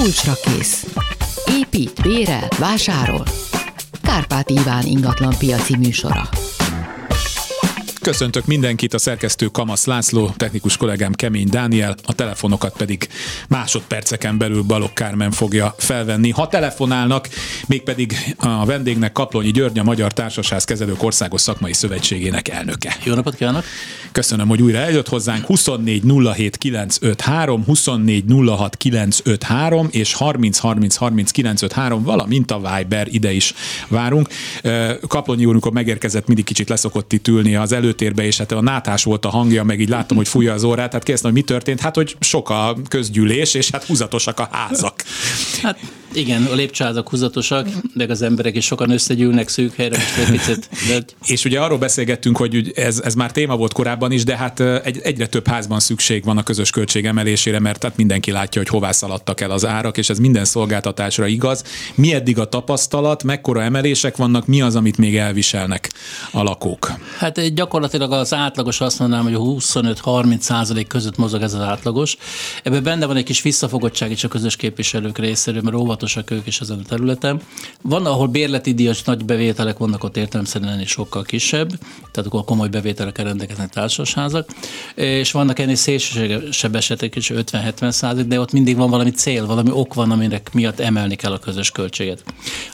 Kulcsra kész. Épít, bérel, vásárol. Kárpát Iván ingatlan piaci műsora. Köszöntök mindenkit, a szerkesztő Kamasz László, technikus kollégám Kemény Dániel, a telefonokat pedig másodperceken belül Balok Kármen fogja felvenni. Ha telefonálnak, mégpedig a vendégnek Kaplonyi György, a Magyar Társaság Kezelők Országos Szakmai Szövetségének elnöke. Jó napot kívánok! Köszönöm, hogy újra eljött hozzánk. 24 07 953, 24 06 953 és 30 30 30 953, valamint a Viber, ide is várunk. Kaplonyi úr, amikor megérkezett, mindig kicsit leszokott itt ülni az elő előtérbe, és hát a nátás volt a hangja, meg így láttam, hogy fújja az órát, hát kérdeztem, hogy mi történt, hát hogy sok a közgyűlés, és hát húzatosak a házak. Hát igen, a lépcsőházak húzatosak, de az emberek is sokan összegyűlnek szűk helyre, most egy picit. De... És ugye arról beszélgettünk, hogy ez, ez már téma volt korábban is, de hát egy, egyre több házban szükség van a közös költség emelésére, mert tehát mindenki látja, hogy hová szaladtak el az árak, és ez minden szolgáltatásra igaz. Mi eddig a tapasztalat, mekkora emelések vannak, mi az, amit még elviselnek a lakók? Hát gyakorlatilag az átlagos azt mondanám, hogy 25-30 százalék között mozog ez az átlagos. Ebben benne van egy kis visszafogottság is a közös képviselők részéről, mert óvatosak ők is ezen a területen. Van, ahol bérleti díjas nagy bevételek vannak, ott értelemszerűen ennél sokkal kisebb, tehát akkor komoly bevételekkel rendelkeznek társasházak, és vannak ennél szélsőségesebb esetek is, 50-70 százalék, de ott mindig van valami cél, valami ok van, aminek miatt emelni kell a közös költséget.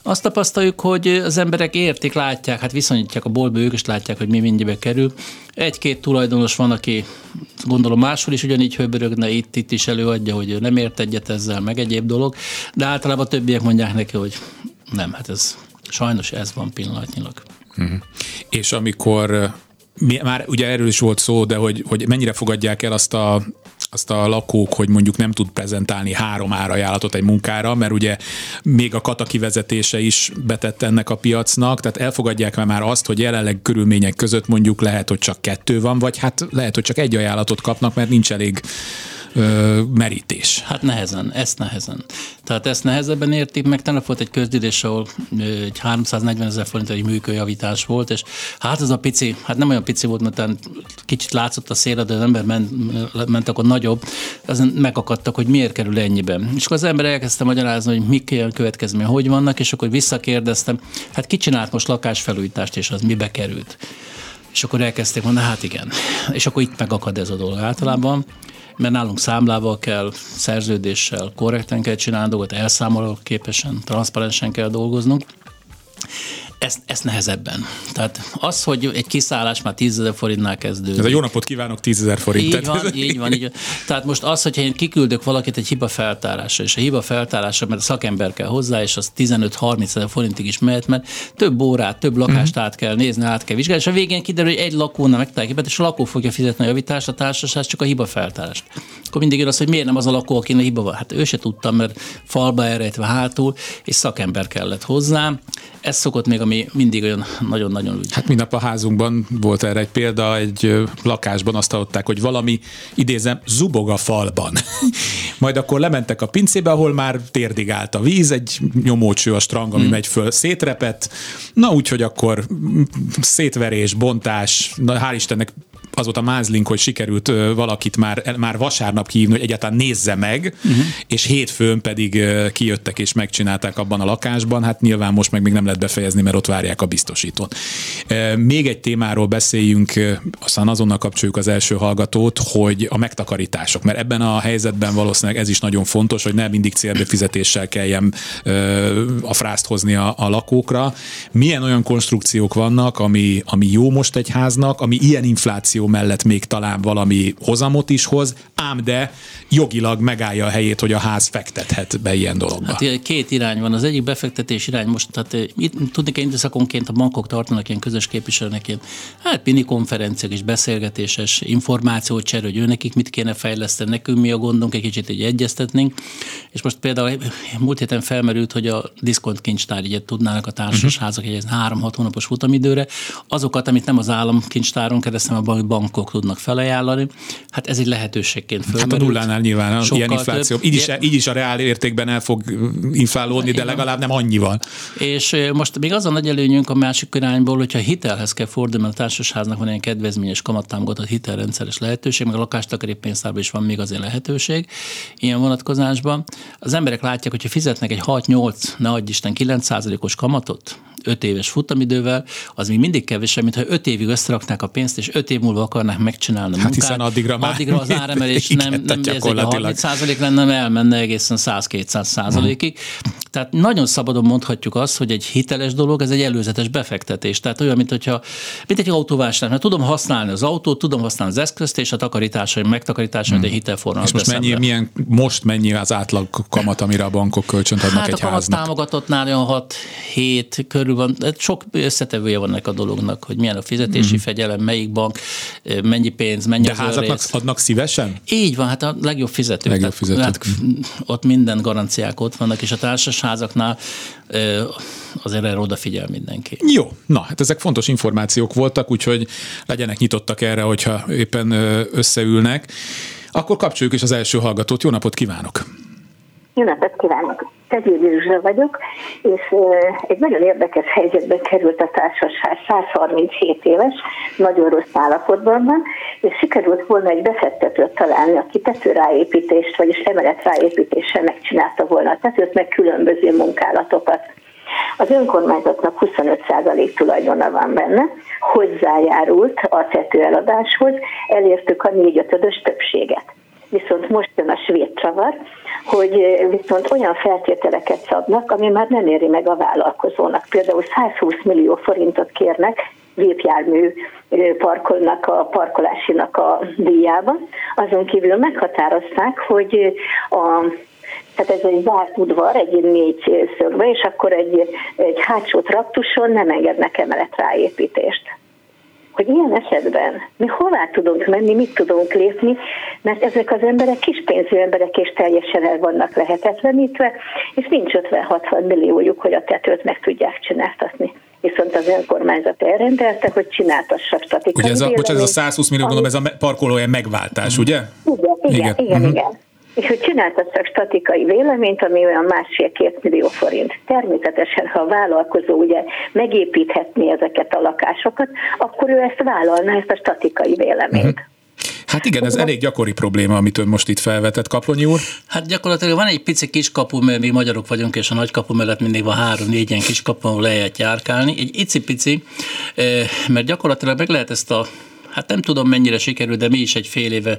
Azt tapasztaljuk, hogy az emberek értik, látják, hát viszonyítják a boltba, ők is látják, hogy mi mindjárt kerül. Egy-két tulajdonos van, aki gondolom máshol is ugyanígy höbörögne, itt, itt is előadja, hogy nem ért egyet ezzel, meg egyéb dolog, de általában többiek mondják neki, hogy nem, hát ez sajnos ez van pillanatnyilag. Uh-huh. És amikor már ugye erről is volt szó, de hogy, hogy mennyire fogadják el azt a azt a lakók, hogy mondjuk nem tud prezentálni három árajánlatot egy munkára, mert ugye még a kata kivezetése is betett ennek a piacnak, tehát elfogadják már azt, hogy jelenleg körülmények között mondjuk lehet, hogy csak kettő van, vagy hát lehet, hogy csak egy ajánlatot kapnak, mert nincs elég ö, merítés. Hát nehezen, ezt nehezen. Tehát ezt nehezebben értik, meg tényleg volt egy közgyűlés, ahol egy 340 ezer forint egy működjavítás volt, és hát ez a pici, hát nem olyan pici volt, mert kicsit látszott a szél, de az ember ment, ment akkor nagyobb, ezen megakadtak, hogy miért kerül ennyiben. És akkor az ember elkezdte magyarázni, hogy mik ilyen következmények, hogy vannak, és akkor visszakérdeztem, hát ki csinált most lakásfelújítást, és az mibe került. És akkor elkezdték mondani, hát igen. És akkor itt megakad ez a dolog általában mert nálunk számlával kell, szerződéssel korrekten kell csinálni dolgot, elszámoló képesen, transzparensen kell dolgoznunk ezt, ezt nehezebben. Tehát az, hogy egy kiszállás már 10 ezer forintnál kezdődik. Ez a jó napot kívánok 10 ezer forint. Így van, így van, így van. Tehát most az, hogyha én kiküldök valakit egy hiba feltárásra, és a hiba feltárása, mert a szakember kell hozzá, és az 15-30 ezer forintig is mehet, mert több órát, több lakást mm-hmm. át kell nézni, át kell vizsgálni, és a végén kiderül, hogy egy lakónak megtalálja és a lakó fogja fizetni a javítást, a társaság csak a hiba feltárást. Akkor mindig jön az, hogy miért nem az a lakó, akinek hiba van. Hát ő se tudta, mert falba elrejtve hátul, és szakember kellett hozzá. Ez szokott még, ami mindig olyan nagyon-nagyon úgy. Hát mindnap a házunkban volt erre egy példa, egy lakásban azt hallották, hogy valami, idézem, zubog a falban. Majd akkor lementek a pincébe, ahol már térdig állt a víz, egy nyomócső a strang, ami hmm. megy föl, szétrepett. Na úgyhogy akkor szétverés, bontás, na hál' Istennek az volt a mázlink, hogy sikerült valakit már, már vasárnap hívni, hogy egyáltalán nézze meg, uh-huh. és hétfőn pedig kijöttek és megcsinálták abban a lakásban. Hát nyilván most meg még nem lehet befejezni, mert ott várják a biztosítót. Még egy témáról beszéljünk, aztán azonnal kapcsoljuk az első hallgatót, hogy a megtakarítások, mert ebben a helyzetben valószínűleg ez is nagyon fontos, hogy nem mindig célbefizetéssel kelljen a frászt hozni a, a lakókra. Milyen olyan konstrukciók vannak, ami, ami jó most egy háznak, ami ilyen infláció mellett még talán valami hozamot is hoz, ám de jogilag megállja a helyét, hogy a ház fektethet be ilyen dologba. Hát két irány van. Az egyik befektetés irány most, tehát eh, itt, tudni kell időszakonként a bankok tartanak ilyen közös képviselőnek ilyen, hát mini konferenciák és beszélgetéses információcsere, hogy ő nekik mit kéne fejleszteni, nekünk mi a gondunk, egy kicsit így egyeztetnénk. És most például múlt héten felmerült, hogy a diszkont kincstár így tudnának a társasházak uh-huh. egy három-hat hónapos futamidőre, azokat, amit nem az állam kincstáron keresztül, a bankok tudnak felajánlani. Hát ez egy lehetőségként fölmerült. Hát a nullánál nyilván Sokkal ilyen infláció. Így is, így is a reál értékben el fog inflálódni, de legalább nem annyival. És most még az a nagy előnyünk a másik irányból, hogyha hitelhez kell fordulni, mert a társasháznak van ilyen kedvezményes kamattámogatott hitelrendszeres lehetőség, meg a lakástakari pénztárban is van még azért lehetőség ilyen vonatkozásban. Az emberek látják, hogyha fizetnek egy 6-8, ne adj Isten, 9%-os kamatot, 5 éves futamidővel, az még mindig kevesebb, mintha 5 évig összeraknák a pénzt, és 5 év múlva akarnák megcsinálni a munkát. Hát hiszen addigra már addigra az áremelés nem, nem ez a 30 százalék lenne, nem elmenne egészen 100-200 százalékig. Tehát nagyon szabadon mondhatjuk azt, hogy egy hiteles dolog, ez egy előzetes befektetés. Tehát olyan, mint, hogyha, mint egy autóvásárlás, mert tudom használni az autót, tudom használni az eszközt, és a takarításaim, megtakarításaim, hmm. egy hitelforma. És most mennyi, milyen, most mennyi az átlag kamat, amire a bankok kölcsönt adnak hát egy a háznak? támogatottnál olyan 6-7 körül van. Sok összetevője van ennek a dolognak, hogy milyen a fizetési hmm. fegyelem, melyik bank, mennyi pénz, mennyi De az házaknak adnak szívesen? Így van, hát a legjobb fizetők. Legjobb fizetők. Hát, ott minden garanciák ott vannak, és a társasházaknál azért erre odafigyel mindenki. Jó, na hát ezek fontos információk voltak, úgyhogy legyenek nyitottak erre, hogyha éppen összeülnek. Akkor kapcsoljuk is az első hallgatót. Jó napot kívánok! Jó napot kívánok! Tegyél vagyok, és egy nagyon érdekes helyzetben került a társaság, 137 éves, nagyon rossz állapotban van, és sikerült volna egy befektetőt találni, aki tetőráépítést, vagyis emeletráépítéssel megcsinálta volna a tetőt, meg különböző munkálatokat. Az önkormányzatnak 25% tulajdona van benne, hozzájárult a tetőeladáshoz, elértük a 4 5 többséget. Viszont most jön a svéd csavar, hogy viszont olyan feltételeket szabnak, ami már nem éri meg a vállalkozónak. Például 120 millió forintot kérnek gépjármű parkolnak a parkolásinak a díjában. Azon kívül meghatározták, hogy a tehát ez egy zárt udvar, egy négy szögbe, és akkor egy, egy hátsó traktuson nem engednek emeletráépítést hogy ilyen esetben mi hová tudunk menni, mit tudunk lépni, mert ezek az emberek kispénzű emberek és teljesen el vannak lehetetlenítve, és nincs 50-60 milliójuk, hogy a tetőt meg tudják csináltatni viszont az önkormányzat elrendelte, hogy csináltassak statikai Ugye ez a, bocsánat, ez a 120 millió, gondolom, ez a parkolója megváltás, ugye? Igen, igen, igen. igen, uh-huh. igen és hogy csináltassak statikai véleményt, ami olyan másfél-két millió forint. Természetesen, ha a vállalkozó ugye megépíthetné ezeket a lakásokat, akkor ő ezt vállalná, ezt a statikai véleményt. Uh-huh. Hát igen, ez elég gyakori probléma, amit ön most itt felvetett, Kaplonyi úr. Hát gyakorlatilag van egy pici kiskapu, mert mi magyarok vagyunk, és a nagy kapu mellett mindig van három-négy ilyen kiskapu, ahol lehet járkálni. Egy icipici, eh, mert gyakorlatilag meg lehet ezt a hát nem tudom mennyire sikerült, de mi is egy fél éve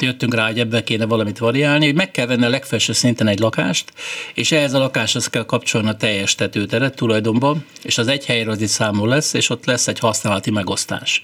jöttünk rá, hogy ebbe kéne valamit variálni, hogy meg kell venni a legfelső szinten egy lakást, és ehhez a lakáshoz kell kapcsolni a teljes tetőteret tulajdonban, és az egy helyre az számú lesz, és ott lesz egy használati megosztás.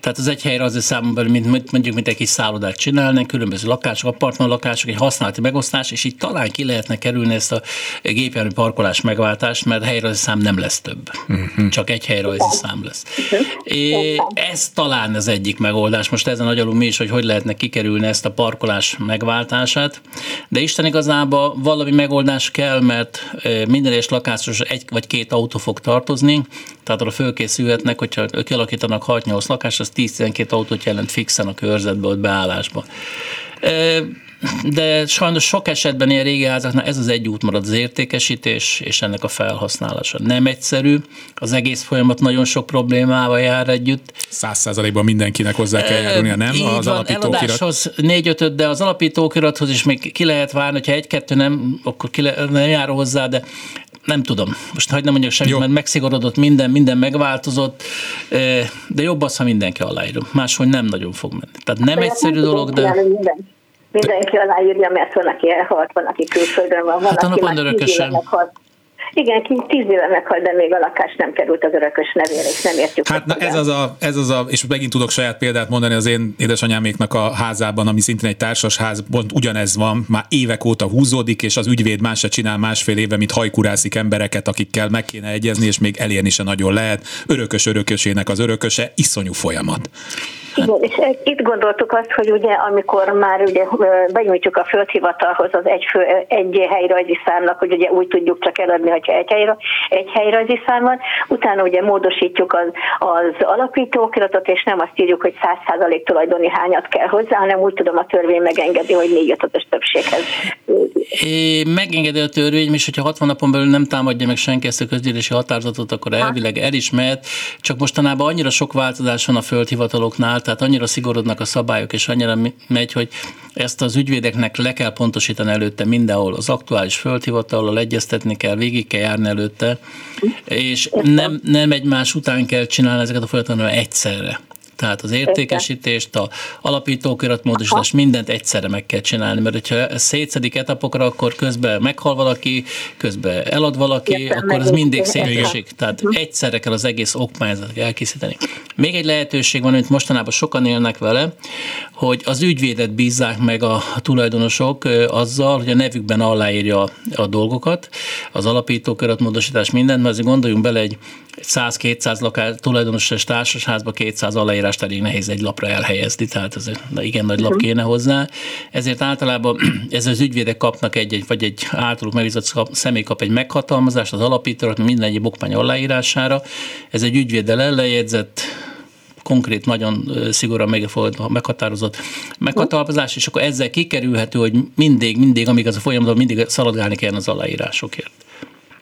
Tehát az egy helyre az számú belül, mint, mondjuk, mint egy kis szállodát csinálni, különböző lakások, apartman lakások, egy használati megosztás, és így talán ki lehetne kerülni ezt a gépjármű parkolás megváltást, mert helyre szám nem lesz több. Uh-huh. Csak egy helyre szám lesz. É, ez talán az egyik megoldás. Most ezen agyalunk mi is, hogy hogy lehetne kikerülni ezt a parkolás megváltását. De Isten igazából valami megoldás kell, mert minden és lakásos egy vagy két autó fog tartozni, tehát arra fölkészülhetnek, hogyha kialakítanak 6-8 lakást, az 10-12 autót jelent fixen a körzetbe, ott beállásba de sajnos sok esetben ilyen régi házaknál ez az egy út marad az értékesítés és ennek a felhasználása. Nem egyszerű, az egész folyamat nagyon sok problémával jár együtt. Száz százalékban mindenkinek hozzá kell járulnia, nem? Így az alapítókirat. négy ötöt, de az alapítókirathoz is még ki lehet várni, hogyha egy-kettő nem, akkor ki le, nem jár hozzá, de nem tudom, most hagyd nem mondjak semmit, mert megszigorodott minden, minden megváltozott, de jobb az, ha mindenki aláírom. Máshogy nem nagyon fog menni. Tehát nem egyszerű dolog, de... Mindenki aláírja, mert van, aki elhalt, van, aki külföldön van, van, hát aki már örökösen. meghalt. Igen, ki tíz éve meghalt, de még a lakás nem került az örökös nevére, és nem értjük. Hát na, ez, az a, ez az a, és megint tudok saját példát mondani az én édesanyáméknak a házában, ami szintén egy társas ház, pont ugyanez van, már évek óta húzódik, és az ügyvéd más se csinál másfél éve, mint hajkurászik embereket, akikkel meg kéne egyezni, és még elérni se nagyon lehet. Örökös örökösének az örököse, iszonyú folyamat. Igen, és itt gondoltuk azt, hogy ugye amikor már ugye benyújtjuk a földhivatalhoz az egy, fő, egy helyrajzi számnak, hogy ugye úgy tudjuk csak eladni, hogyha egy, helyra, egy helyrajzi szám van, utána ugye módosítjuk az, az alapítókiratot, és nem azt írjuk, hogy 100% tulajdoni hányat kell hozzá, hanem úgy tudom a törvény megengedi, hogy négy ötös többséghez. É, megengedi a törvény, és hogyha 60 napon belül nem támadja meg senki ezt a közgyűlési határozatot, akkor elvileg el is mehet, csak mostanában annyira sok változás van a földhivataloknál, tehát annyira szigorodnak a szabályok, és annyira megy, hogy ezt az ügyvédeknek le kell pontosítani előtte mindenhol. Az aktuális földhivatallal egyeztetni kell, végig kell járni előtte, és nem, nem egymás után kell csinálni ezeket a folyamatokat, egyszerre. Tehát az értékesítést, a alapítókiratmódosítást, mindent egyszerre meg kell csinálni, mert hogyha szétszedik etapokra, akkor közben meghal valaki, közben elad valaki, Értem, akkor ez mindig szétesik. Tehát uh-huh. egyszerre kell az egész okmányzatot elkészíteni. Még egy lehetőség van, amit mostanában sokan élnek vele, hogy az ügyvédet bízzák meg a, tulajdonosok azzal, hogy a nevükben aláírja a, dolgokat, az alapítókiratmódosítás mindent, mert azért gondoljunk bele egy 100-200 lakás, tulajdonosos társasházba 200 aláírást elég nehéz egy lapra elhelyezni, tehát ez igen nagy lap mhm. kéne hozzá. Ezért általában ez az ügyvédek kapnak egy, egy vagy egy általuk megbízott személy kap egy meghatalmazást az alapítórat, minden egyéb okmány aláírására. Ez egy ügyvéddel ellejegyzett konkrét, nagyon szigorúan meghatározott meghatározás, és akkor ezzel kikerülhető, hogy mindig, mindig, amíg az a folyamatban mindig szaladgálni kell az aláírásokért.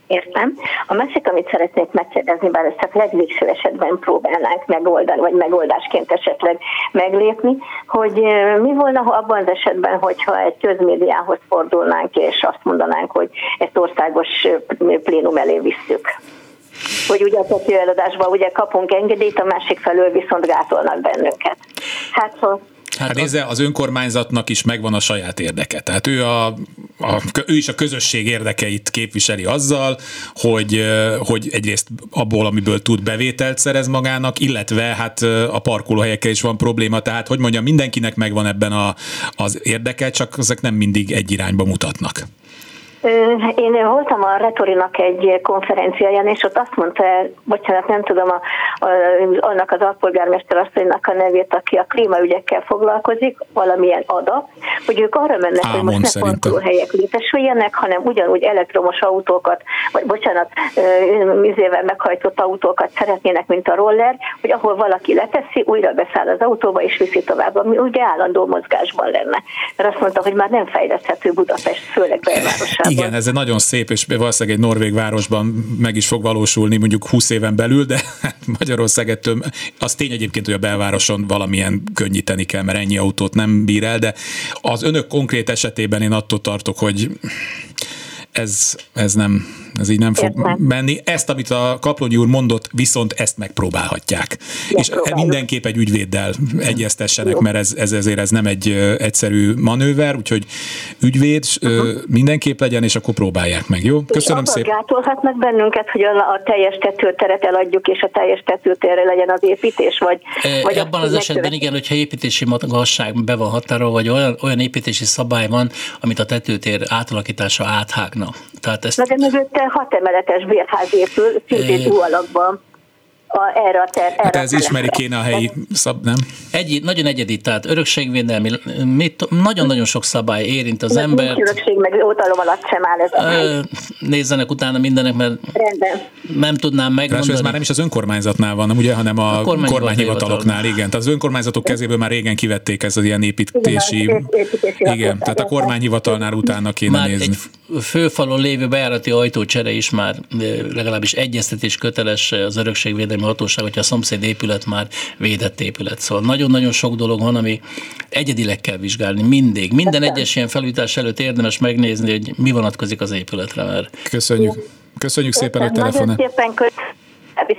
Értem. A másik, amit szeretnék megkérdezni, bár ezt csak legvégső esetben próbálnánk megoldani, vagy megoldásként esetleg meglépni, hogy mi volna ha abban az esetben, hogyha egy közmédiához fordulnánk, és azt mondanánk, hogy ezt országos plénum elé visszük hogy ugye a tetőeladásban ugye kapunk engedélyt, a másik felől viszont gátolnak bennünket. Hát, ha Hát, hát nézze, az önkormányzatnak is megvan a saját érdeke. Tehát ő, a, a, ő is a közösség érdekeit képviseli azzal, hogy, hogy egyrészt abból, amiből tud bevételt szerez magának, illetve hát a parkolóhelyekkel is van probléma, tehát hogy mondjam, mindenkinek megvan ebben a, az érdeke, csak ezek nem mindig egy irányba mutatnak. Én voltam a Retorinak egy konferenciáján, és ott azt mondta, bocsánat, nem tudom a, a, annak az alpolgármester asszonynak a nevét, aki a klímaügyekkel foglalkozik, valamilyen ada, hogy ők arra mennek, Ámon hogy most ne parkolóhelyek létesüljenek, hanem ugyanúgy elektromos autókat, vagy bocsánat, műzével meghajtott autókat szeretnének, mint a roller, hogy ahol valaki leteszi, újra beszáll az autóba és viszi tovább, ami ugye állandó mozgásban lenne. Mert azt mondta, hogy már nem fejleszthető Budapest, főleg belvárosában. Igen, ez egy nagyon szép, és valószínűleg egy norvég városban meg is fog valósulni mondjuk 20 éven belül, de Magyarország ettől, az tény egyébként, hogy a belvároson valamilyen könnyíteni kell, mert ennyi autót nem bír el, de az önök konkrét esetében én attól tartok, hogy ez, ez nem, ez így nem fog Értem. menni. Ezt, amit a Kaplonyi úr mondott, viszont ezt megpróbálhatják. És mindenképp egy ügyvéddel egyeztessenek, mert ez, ez ezért ez nem egy egyszerű manőver, úgyhogy ügyvéd uh-huh. mindenképp legyen, és akkor próbálják meg, jó? Köszönöm szépen. gátolhatnak bennünket, hogy a, a teljes tetőteret eladjuk, és a teljes tetőtérre legyen az építés, vagy, e, vagy Abban az esetben igen, hogyha építési magasság be van határolva, vagy olyan, olyan építési szabály van, amit a tetőtér átalakítása áthágna. Tehát ezt... Na de mögötte hat emeletes bérház épül, szintén alakban a, erre a ter, erre hát ez ismeri kéne a helyi szab, nem? Egy, nagyon egyedi, tehát örökségvédelmi, nagyon-nagyon sok szabály érint az ember. embert. Örökség, meg ótalom alatt sem áll ez a hely. Nézzenek utána mindenek, mert Rendben. nem tudnám megmondani. ez már nem is az önkormányzatnál van, ugye, hanem a, a kormányhivataloknál, igen. Tehát az önkormányzatok kezéből már régen kivették ez az ilyen építési... Igen, építési igen tehát a kormányhivatalnál utána kéne már nézni. Egy főfalon lévő bejárati ajtócsere is már legalábbis egyeztetés köteles az örökségvédelmi hatóság, hogyha a szomszéd épület már védett épület. Szóval nagyon-nagyon sok dolog van, ami egyedileg kell vizsgálni mindig. Minden egyes ilyen felújítás előtt érdemes megnézni, hogy mi vonatkozik az épületre. Mert... Köszönjük. Köszönjük szépen, hogy telefonál. Szépen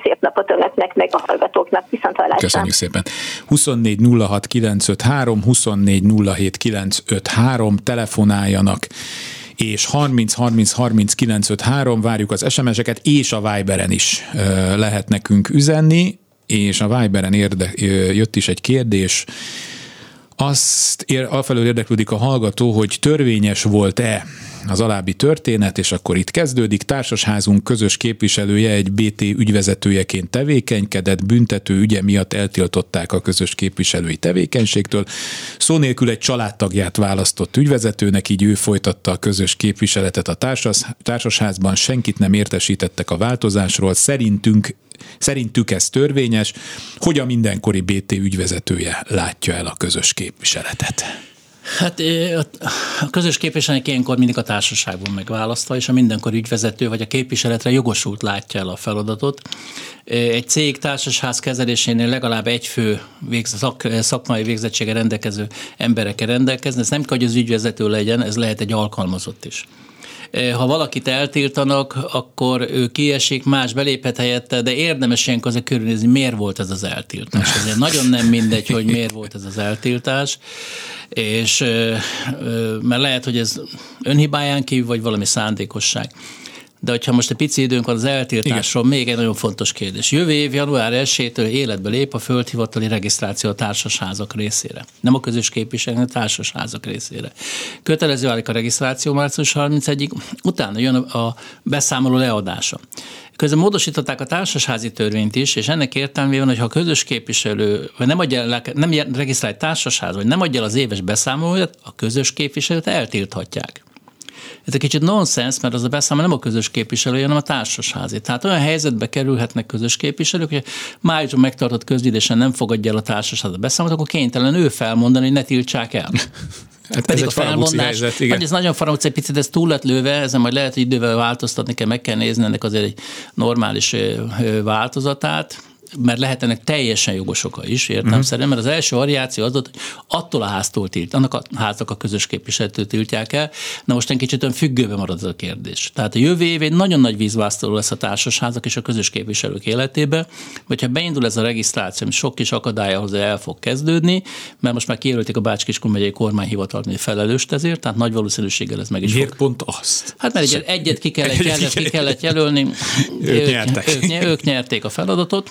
szép napot önöknek, meg a hallgatóknak. Viszont hallásra. Köszönjük szépen. 24 06 953, 24 07 953, telefonáljanak és 30 30 30 953 várjuk az SMS-eket, és a Viberen is lehet nekünk üzenni, és a Viberen érde, jött is egy kérdés, azt ér, alfelől érdeklődik a hallgató, hogy törvényes volt-e az alábbi történet, és akkor itt kezdődik. Társasházunk közös képviselője egy BT ügyvezetőjeként tevékenykedett, büntető ügye miatt eltiltották a közös képviselői tevékenységtől. Szó nélkül egy családtagját választott ügyvezetőnek, így ő folytatta a közös képviseletet a társas, társasházban, senkit nem értesítettek a változásról, szerintünk Szerintük ez törvényes, hogy a mindenkori BT ügyvezetője látja el a közös képviseletet. Hát a közös képviselőnek ilyenkor mindig a társaságban megválasztva, és a mindenkor ügyvezető vagy a képviseletre jogosult látja el a feladatot. Egy cég társasház kezelésénél legalább egy fő végz, szak, szakmai végzettsége rendelkező emberekkel rendelkezni. Ez nem kell, hogy az ügyvezető legyen, ez lehet egy alkalmazott is ha valakit eltiltanak, akkor ő kiesik, más beléphet helyette, de érdemes ilyenkor azért körülnézni, miért volt ez az eltiltás. Ezért nagyon nem mindegy, hogy miért volt ez az eltiltás, és mert lehet, hogy ez önhibáján kívül, vagy valami szándékosság. De hogyha most egy pici időnk van az eltiltásról, Igen. még egy nagyon fontos kérdés. Jövő év január 1-től életbe lép a földhivatali regisztráció a társasházak részére. Nem a közös képviselő, a társasházak részére. Kötelező válik a regisztráció március 31-ig, utána jön a beszámoló leadása. Közben módosították a társasházi törvényt is, és ennek értelmében, hogy ha a közös képviselő vagy nem, adja, nem regisztrál egy társasház, vagy nem adja el az éves beszámolóját, a közös képviselőt eltilthatják. Ez egy kicsit nonsens, mert az a beszámoló nem a közös képviselő, hanem a társasházi. Tehát olyan helyzetbe kerülhetnek közös képviselők, hogy májusban megtartott közgyűlésen nem fogadja el a társasház a beszámolót, akkor kénytelen ő felmondani, hogy ne tiltsák el. Hát Pedig ez a felmondás, helyzet, igen. ez nagyon faramúci, picit ez túl lett lőve, ezen majd lehet, hogy idővel változtatni kell, meg kell nézni ennek azért egy normális változatát mert lehetnek teljesen jogos oka is, értelmszerűen, mhm. mert az első variáció az volt, hogy attól a háztól tilt, annak a háznak a közös képviselőtől tiltják el. Na most egy kicsit olyan függőbe marad ez a kérdés. Tehát a jövő év egy nagyon nagy vízvásztoló lesz a társasházak és a közös képviselők életébe, hogyha beindul ez a regisztráció, sok kis akadálya hozzá el fog kezdődni, mert most már kijelölték a Bács-Kiskun megyei kormányhivatal, ami felelőst ezért, tehát nagy valószínűséggel ez meg is Miért fog. pont azt? Hát mert egy, egyet ki kellett, egyet ki kellett jelölni, ők, ők, ők, ők nyerték a feladatot,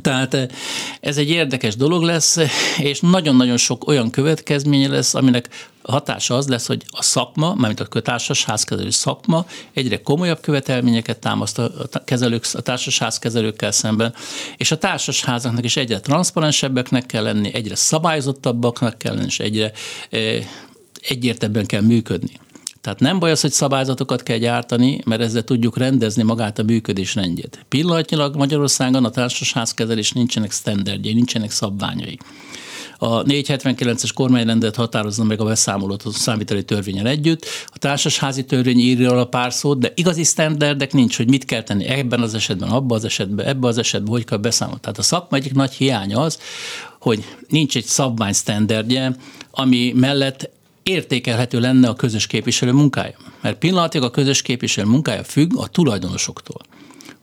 tehát eh, ez egy érdekes dolog lesz, és nagyon-nagyon sok olyan következménye lesz, aminek hatása az lesz, hogy a szakma, mármint a társas házkezelő szakma egyre komolyabb követelményeket támaszt a, kezelők, a társas házkezelőkkel szemben, és a társas házaknak is egyre transzparensebbeknek kell lenni, egyre szabályozottabbaknak kell lenni, és egyre eh, egyértelműen kell működni. Tehát nem baj az, hogy szabályzatokat kell gyártani, mert ezzel tudjuk rendezni magát a működés rendjét. Pillanatnyilag Magyarországon a társasházkezelés nincsenek standardjai, nincsenek szabványai. A 479-es kormányrendet határozza meg a beszámolót a számviteli törvényen együtt. A társasházi törvény írja a pár szót, de igazi standardek nincs, hogy mit kell tenni ebben az esetben, abban az esetben, ebben az esetben, hogy kell beszámolni. Tehát a szakma egyik nagy hiánya az, hogy nincs egy szabvány standardje, ami mellett értékelhető lenne a közös képviselő munkája. Mert pillanatig a közös képviselő munkája függ a tulajdonosoktól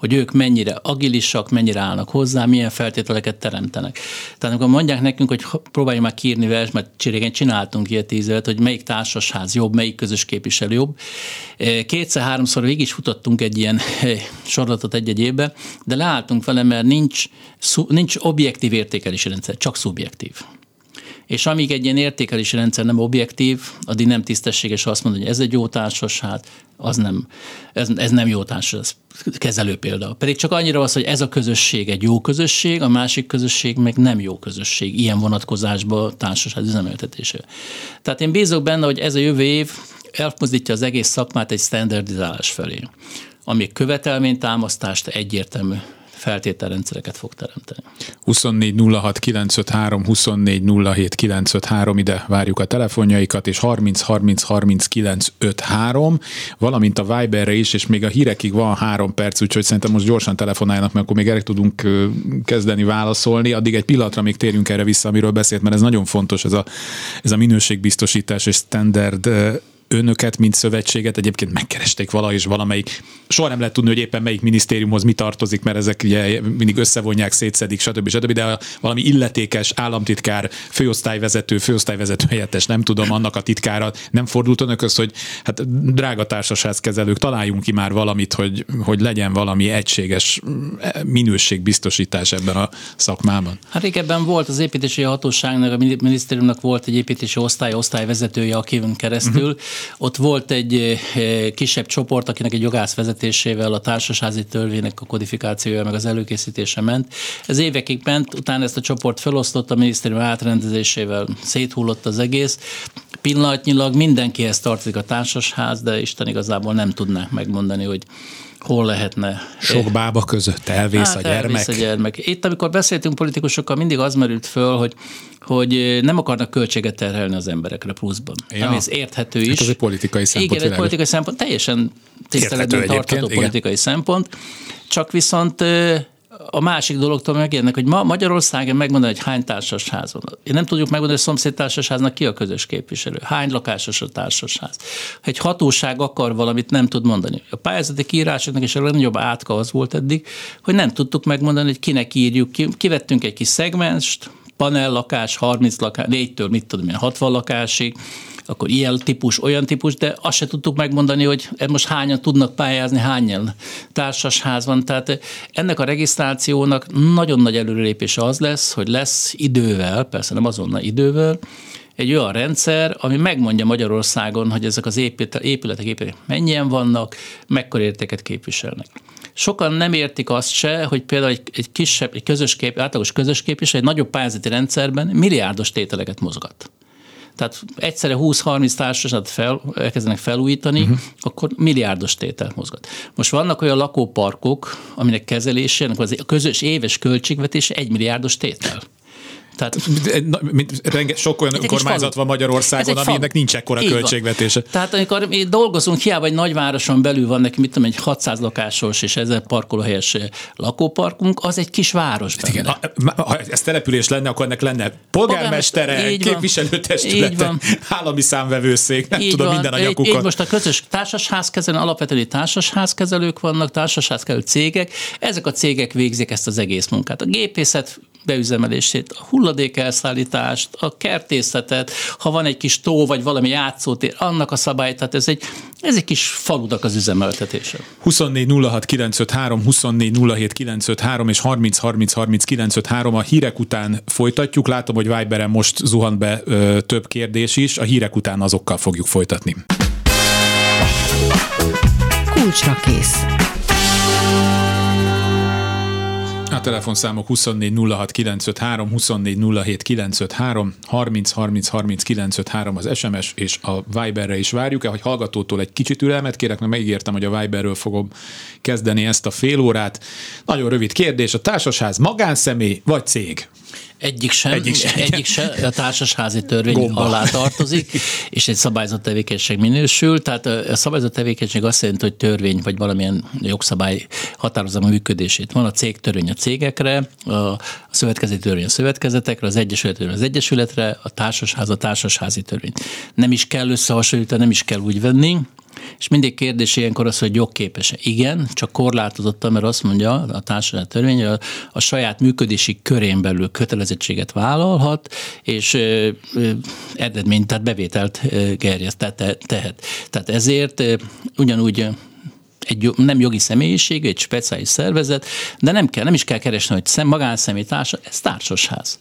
hogy ők mennyire agilisak, mennyire állnak hozzá, milyen feltételeket teremtenek. Tehát amikor mondják nekünk, hogy próbáljuk már kiírni vers, mert régen csináltunk ilyet tíz évet, hogy melyik társasház jobb, melyik közös képviselő jobb. E, kétszer-háromszor végig is futottunk egy ilyen e, sorolatot egy-egy évbe, de leálltunk vele, mert nincs, nincs objektív értékelési rendszer, csak szubjektív. És amíg egy ilyen értékelési rendszer nem objektív, addig nem tisztességes azt mondani, hogy ez egy jó hát az nem, ez, ez nem jó társas, ez kezelő példa. Pedig csak annyira az, hogy ez a közösség egy jó közösség, a másik közösség meg nem jó közösség, ilyen vonatkozásban társaság üzemeltetése. Tehát én bízok benne, hogy ez a jövő év elmozdítja az egész szakmát egy standardizálás felé, ami követelménytámasztást egyértelmű feltételrendszereket fog teremteni. 24 06 953, 24 07 953, ide várjuk a telefonjaikat, és 30 30 30 953, valamint a Viberre is, és még a hírekig van három perc, úgyhogy szerintem most gyorsan telefonáljanak, mert akkor még erre tudunk kezdeni válaszolni. Addig egy pillanatra még térjünk erre vissza, amiről beszélt, mert ez nagyon fontos, ez a, ez a minőségbiztosítás és standard önöket, mint szövetséget egyébként megkeresték vala és valamelyik. Soha nem lehet tudni, hogy éppen melyik minisztériumhoz mi tartozik, mert ezek ugye mindig összevonják, szétszedik, stb. stb. De valami illetékes államtitkár, főosztályvezető, főosztályvezető helyettes, nem tudom, annak a titkára nem fordult önökhöz, hogy hát drága társaságkezelők, találjunk ki már valamit, hogy, hogy legyen valami egységes minőségbiztosítás ebben a szakmában. Hát régebben volt az építési hatóságnak, a minisztériumnak volt egy építési osztály, osztályvezetője, akivön keresztül, uh-huh Ott volt egy kisebb csoport, akinek egy jogász vezetésével a társasházi törvénynek a kodifikációja meg az előkészítése ment. Ez évekig ment, utána ezt a csoport felosztott, a minisztérium átrendezésével széthullott az egész. Pillanatnyilag mindenkihez tartozik a társasház, de Isten igazából nem tudnák megmondani, hogy hol lehetne. Sok bába között elvész hát, a gyermek. Elvész a gyermek. Itt, amikor beszéltünk politikusokkal, mindig az merült föl, hogy, hogy nem akarnak költséget terhelni az emberekre pluszban. Ja. Ami ez érthető hát is. Hát ez egy politikai szempont. Igen, egy politikai szempont, teljesen tiszteletben tartható politikai igen. szempont. Csak viszont a másik dologtól megérnek, hogy ma Magyarországon megmondani, hogy hány társasház van. Én nem tudjuk megmondani, hogy a szomszéd társasháznak ki a közös képviselő. Hány lakásos a társasház. Egy hatóság akar valamit, nem tud mondani. A pályázati kiírásoknak is a legnagyobb átka az volt eddig, hogy nem tudtuk megmondani, hogy kinek írjuk. Ki, kivettünk egy kis szegmenst, panel lakás, 30 lakás, 4-től mit tudom én, 60 lakásig, akkor ilyen típus, olyan típus, de azt se tudtuk megmondani, hogy most hányan tudnak pályázni, hányan társasház van. Tehát ennek a regisztrációnak nagyon nagy előrelépése az lesz, hogy lesz idővel, persze nem azonnal idővel, egy olyan rendszer, ami megmondja Magyarországon, hogy ezek az épületek, épületek mennyien vannak, mekkora értéket képviselnek. Sokan nem értik azt se, hogy például egy, egy kisebb, egy közös kép, átlagos közös képviselő egy nagyobb pályázati rendszerben milliárdos tételeket mozgat tehát egyszerre 20-30 társaságot fel, elkezdenek felújítani, uh-huh. akkor milliárdos tételt mozgat. Most vannak olyan lakóparkok, aminek kezelésének az a közös éves költségvetése egy milliárdos tétel. Tehát, renge, sok olyan kormányzat van Magyarországon, aminek nincs ekkora Így költségvetése. Van. Tehát amikor mi dolgozunk, hiába egy nagyvároson belül van neki, mit tudom, egy 600 lakásos és ezer parkolóhelyes lakóparkunk, az egy kis város. Hát igen, ha, ha ez település lenne, akkor ennek lenne polgármestere, képviselőtestülete, állami számvevőszék, nem így tudom, van. minden anyagukat. Így, így most a közös társasházkezelő, alapvetően társasházkezelők vannak, társasházkezelő cégek, ezek a cégek végzik ezt az egész munkát. A gépészet beüzemelését, a hulladék elszállítást, a kertészetet, ha van egy kis tó vagy valami játszótér, annak a szabályt, tehát ez egy, ez egy kis faludak az üzemeltetése. 24 06 953, 24 07 953 és 30 30 30 953 a hírek után folytatjuk. Látom, hogy Viberen most zuhant be ö, több kérdés is, a hírek után azokkal fogjuk folytatni. Kulcsra kész. Telefonszámok 24 06 953, 24 07 953, 30 30 30 953 az SMS, és a Viberre is várjuk-e, hogy hallgatótól egy kicsit türelmet kérek, mert megígértem, hogy a Viberről fogom kezdeni ezt a fél órát. Nagyon rövid kérdés, a társasház magánszemély vagy cég? Egyik sem, egyik sem, egyik sem a társasházi törvény Gomba. alá tartozik, és egy szabályzott tevékenység minősül. Tehát a szabályzott tevékenység azt jelenti, hogy törvény vagy valamilyen jogszabály határozza a működését. Van a cégtörvény a cégekre, a szövetkezeti törvény a szövetkezetekre, az egyesület törvény az egyesületre, a társasház a társasházi törvény. Nem is kell összehasonlítani, nem is kell úgy venni, és mindig kérdés ilyenkor az, hogy jogképes-e. Igen, csak korlátozottan, mert azt mondja a társadalmi törvény, hogy a, a saját működési körén belül kötelezettséget vállalhat, és ö, ö, eredményt, tehát bevételt gerjeszt, tehát tehet. Tehát ezért ugyanúgy egy nem jogi személyiség, egy speciális szervezet, de nem kell, nem is kell keresni, hogy szem, magánszemély társa, ez társasház.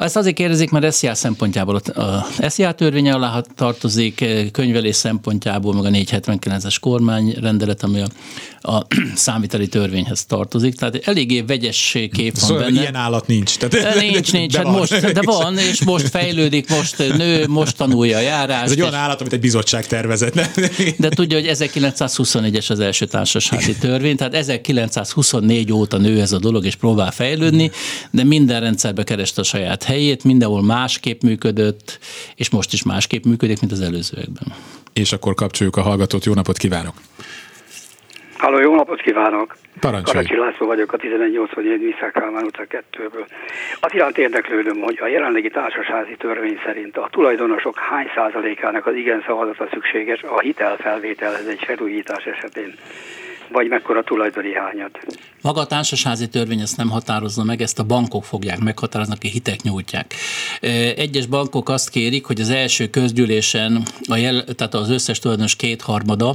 Ezt azért kérdezik, mert SZIA szempontjából a SZIA törvény alá tartozik, könyvelés szempontjából, meg a 479-es kormányrendelet, ami a, a számviteli törvényhez tartozik. Tehát eléggé vegyes kép van szóval benne. ilyen állat nincs. Tehát, nincs, nincs. De, hát van. most, de van, és most fejlődik, most nő, most tanulja a járást. Ez egy olyan állat, amit egy bizottság tervezett. De tudja, hogy 1924-es az első társasági törvény, tehát 1924 óta nő ez a dolog, és próbál fejlődni, de minden rendszerbe kereste a saját helyét, mindenhol másképp működött, és most is másképp működik, mint az előzőekben. És akkor kapcsoljuk a hallgatót. Jó napot kívánok! Halló, jó napot kívánok! Parancsolj! Karacsi László vagyok a 1181 Visszák Kálmán utca 2-ből. Az iránt érdeklődöm, hogy a jelenlegi társasházi törvény szerint a tulajdonosok hány százalékának az igen szavazata szükséges a hitelfelvételhez egy felújítás esetén vagy mekkora tulajdoni hányat. Maga a társasházi törvény ezt nem határozza meg, ezt a bankok fogják meghatározni, akik hitek nyújtják. Egyes bankok azt kérik, hogy az első közgyűlésen, a jel, tehát az összes tulajdonos kétharmada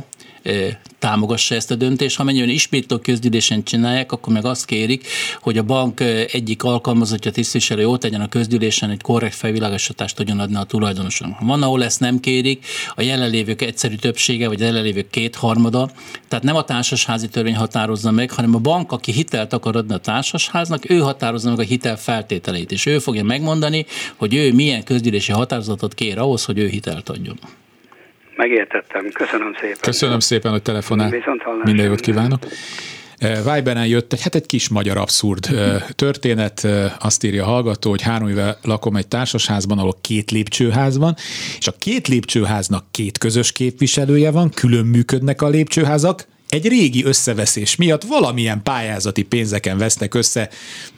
támogassa ezt a döntést. Ha mennyiben ismétlő közgyűlésen csinálják, akkor meg azt kérik, hogy a bank egyik alkalmazottja tisztviselő ott tegyen a közgyűlésen egy korrekt felvilágosítást tudjon adni a tulajdonoson. Van, ahol ezt nem kérik, a jelenlévők egyszerű többsége, vagy a jelenlévők kétharmada. Tehát nem a társasházi törvény határozza meg, hanem a bank, aki hitelt akar adni a társasháznak, ő határozza meg a hitel feltételeit, és ő fogja megmondani, hogy ő milyen közgyűlési határozatot kér ahhoz, hogy ő hitelt adjon. Megértettem. Köszönöm szépen. Köszönöm szépen, hogy telefonál. Minden jót kívánok. Viberen jött egy, hát egy kis magyar abszurd történet, azt írja a hallgató, hogy három éve lakom egy társasházban, ahol két lépcsőház van, és a két lépcsőháznak két közös képviselője van, külön működnek a lépcsőházak, egy régi összeveszés miatt valamilyen pályázati pénzeken vesznek össze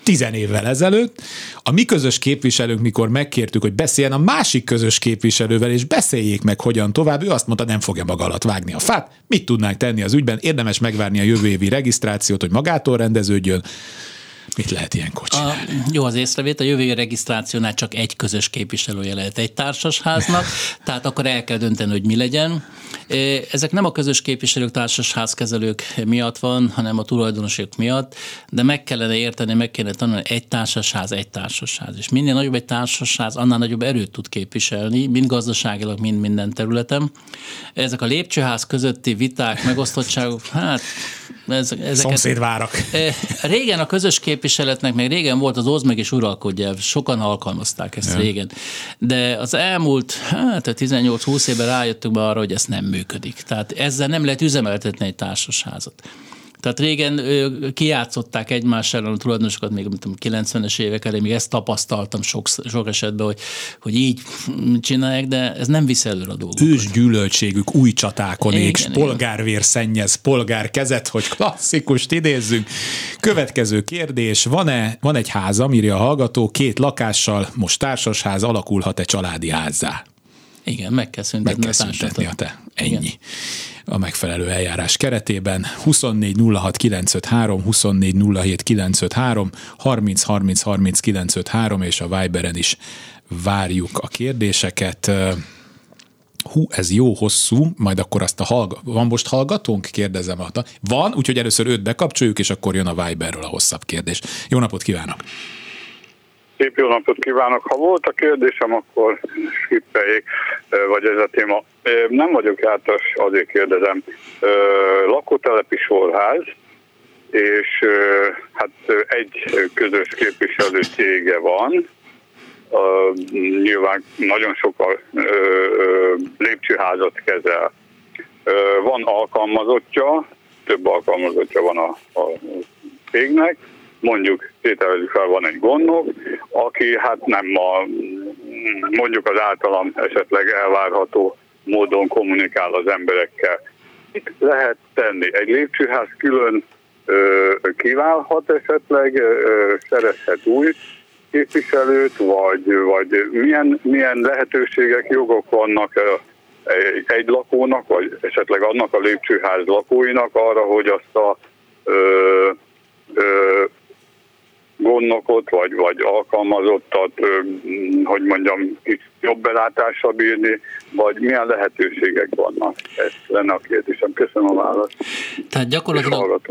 tizen évvel ezelőtt. A mi közös képviselőnk, mikor megkértük, hogy beszéljen a másik közös képviselővel, és beszéljék meg, hogyan tovább, ő azt mondta, nem fogja maga alatt vágni a fát. Mit tudnánk tenni az ügyben? Érdemes megvárni a jövő évi regisztrációt, hogy magától rendeződjön. Mit lehet ilyen kocsi? A, jó, az észrevét, a jövő regisztrációnál csak egy közös képviselője lehet egy társasháznak, tehát akkor el kell dönteni, hogy mi legyen. Ezek nem a közös képviselők társasházkezelők miatt van, hanem a tulajdonosok miatt, de meg kellene érteni, meg kellene tanulni, egy társasház, egy társasház. És minél nagyobb egy társasház, annál nagyobb erőt tud képviselni, mind gazdaságilag, mind minden területen. Ezek a lépcsőház közötti viták, megosztottságok, hát ezeket... Szomszédvárak. Régen a közös képviseletnek, még régen volt az oz meg és uralkodja, sokan alkalmazták ezt ja. régen. De az elmúlt, hát 18-20 évben rájöttünk be arra, hogy ez nem működik. Tehát ezzel nem lehet üzemeltetni egy társasházat. Tehát régen kiátszották egymás ellen a tulajdonosokat, még tudom, 90-es évek elé, még ezt tapasztaltam sok, sok esetben, hogy, hogy így csinálják, de ez nem viszi előre a dolgokat. Ős gyűlöltségük új csatákon ég, polgárvér szennyez, polgár kezet, hogy klasszikust idézzünk. Következő kérdés, van-e, van egy háza, írja a hallgató, két lakással, most társasház alakulhat-e családi házzá? Igen, meg kell szüntetni, meg kell szüntetni a te. Ennyi. Igen a megfelelő eljárás keretében. 24 06 953, 24 07 953, 30 30 30 953, és a Viberen is várjuk a kérdéseket. Hú, ez jó hosszú, majd akkor azt a hallg- van most hallgatónk? Kérdezem. Van, úgyhogy először őt bekapcsoljuk, és akkor jön a Viberről a hosszabb kérdés. Jó napot kívánok! Szép jó napot kívánok! Ha volt a kérdésem, akkor skippeljék, vagy ez a téma. Nem vagyok jártas, azért kérdezem. Lakótelepi sorház, és hát egy közös képviselő cége van, nyilván nagyon sok a lépcsőházat kezel. Van alkalmazottja, több alkalmazottja van a, a cégnek, mondjuk tételezzük fel, van egy gondok, aki hát nem a, mondjuk az általam esetleg elvárható módon kommunikál az emberekkel. Mit lehet tenni? Egy lépcsőház külön kiválhat esetleg, szerezhet új képviselőt, vagy, vagy milyen, milyen lehetőségek, jogok vannak egy, lakónak, vagy esetleg annak a lépcsőház lakóinak arra, hogy azt a gondnokot, vagy, vagy alkalmazottat, hogy mondjam, jobb belátással bírni, vagy milyen lehetőségek vannak. Ez lenne a kérdésem. Köszönöm a választ. Tehát gyakorlatilag,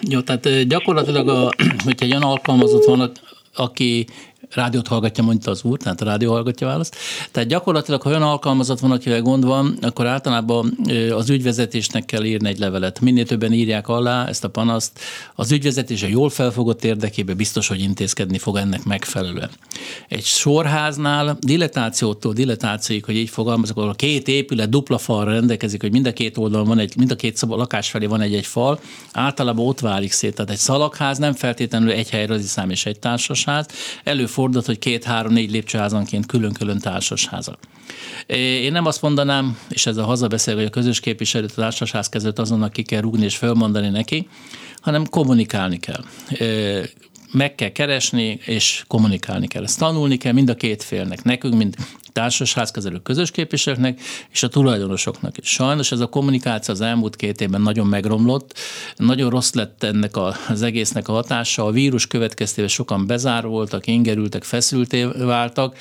jó, tehát gyakorlatilag, a, hogyha egy olyan alkalmazott van, aki rádiót hallgatja, mondta az úr, tehát a rádió hallgatja választ. Tehát gyakorlatilag, ha olyan alkalmazat van, akivel gond van, akkor általában az ügyvezetésnek kell írni egy levelet. Minél többen írják alá ezt a panaszt, az ügyvezetése jól felfogott érdekében biztos, hogy intézkedni fog ennek megfelelően. Egy sorháznál diletációtól diletációig, hogy így fogalmazok, ahol a két épület dupla falra rendelkezik, hogy mind a két oldalon van egy, mind a két szoba, lakás felé van egy-egy fal, általában ott válik szét. Tehát egy szalagház nem feltétlenül egy helyre szám és egy társasház. Előfordul fordult, hogy két, három, négy lépcsőházanként külön-külön társasházak. Én nem azt mondanám, és ez a hazabeszél, hogy a közös képviselőt, a társasház kezdett azonnal ki kell rúgni és fölmondani neki, hanem kommunikálni kell meg kell keresni, és kommunikálni kell. Ezt tanulni kell mind a két félnek. Nekünk, mint társasházkezelő közös képviselőknek és a tulajdonosoknak is. Sajnos ez a kommunikáció az elmúlt két évben nagyon megromlott, nagyon rossz lett ennek a, az egésznek a hatása, a vírus következtében sokan bezárva voltak, ingerültek, feszülté váltak,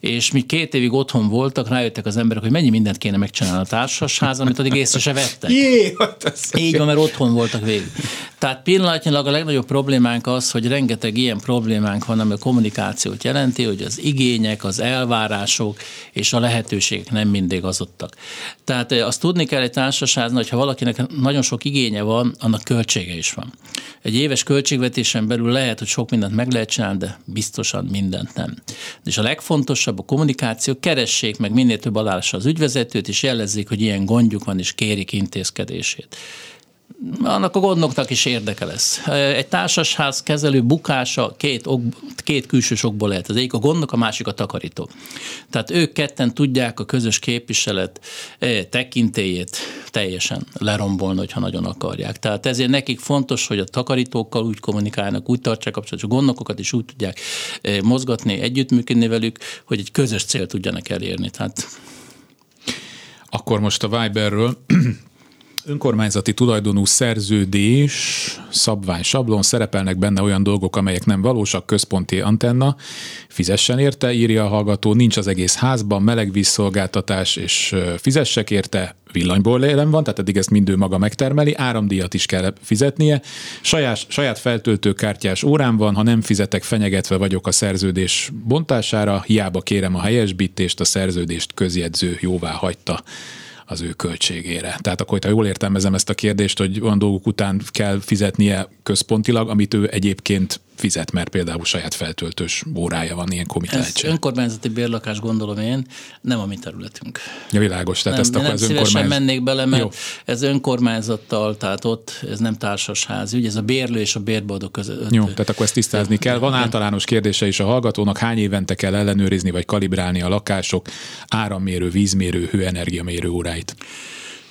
és mi két évig otthon voltak, rájöttek az emberek, hogy mennyi mindent kéne megcsinálni a társasházon, amit addig észre se vettek. Jé, hát Így van, mert otthon voltak végig. Tehát pillanatnyilag a legnagyobb problémánk az, hogy rengeteg ilyen problémánk van, ami a kommunikációt jelenti, hogy az igények, az elvárások és a lehetőségek nem mindig azottak. Tehát azt tudni kell egy társaságnak, hogy ha valakinek nagyon sok igénye van, annak költsége is van. Egy éves költségvetésen belül lehet, hogy sok mindent meg lehet csinálni, de biztosan mindent nem. És a legfontosabb a kommunikáció, keressék meg minél több alásra az ügyvezetőt, és jelezzék, hogy ilyen gondjuk van, és kérik intézkedését annak a gondoknak is érdeke lesz. Egy társasház kezelő bukása két, ok, két külső okból lehet. Az egyik a gondok, a másik a takarító. Tehát ők ketten tudják a közös képviselet tekintélyét teljesen lerombolni, hogyha nagyon akarják. Tehát ezért nekik fontos, hogy a takarítókkal úgy kommunikálnak, úgy tartsák kapcsolatot, a gondokokat is úgy tudják mozgatni, együttműködni velük, hogy egy közös célt tudjanak elérni. Tehát akkor most a Viberről önkormányzati tulajdonú szerződés, szabvány, sablon, szerepelnek benne olyan dolgok, amelyek nem valósak, központi antenna, fizessen érte, írja a hallgató, nincs az egész házban, melegvízszolgáltatás, és fizessek érte, villanyból élem van, tehát eddig ezt mindő maga megtermeli, áramdíjat is kell fizetnie, saját, saját feltöltőkártyás órám van, ha nem fizetek, fenyegetve vagyok a szerződés bontására, hiába kérem a helyesbítést, a szerződést közjegyző jóvá hagyta az ő költségére. Tehát akkor, ha jól értelmezem ezt a kérdést, hogy olyan dolgok után kell fizetnie központilag, amit ő egyébként fizet, mert például saját feltöltős órája van, ilyen Ez önkormányzati bérlakás gondolom én, nem a mi területünk. Ja, világos, tehát nem, ezt akkor nem az önkormányzat... mennék bele, mert Jó. ez önkormányzattal, tehát ott ez nem társasház ügy, ez a bérlő és a bérboldog között. Jó, tehát akkor ezt tisztázni kell. Van általános kérdése is a hallgatónak, hány évente kell ellenőrizni vagy kalibrálni a lakások árammérő, vízmérő, hőenergiamérő óráit?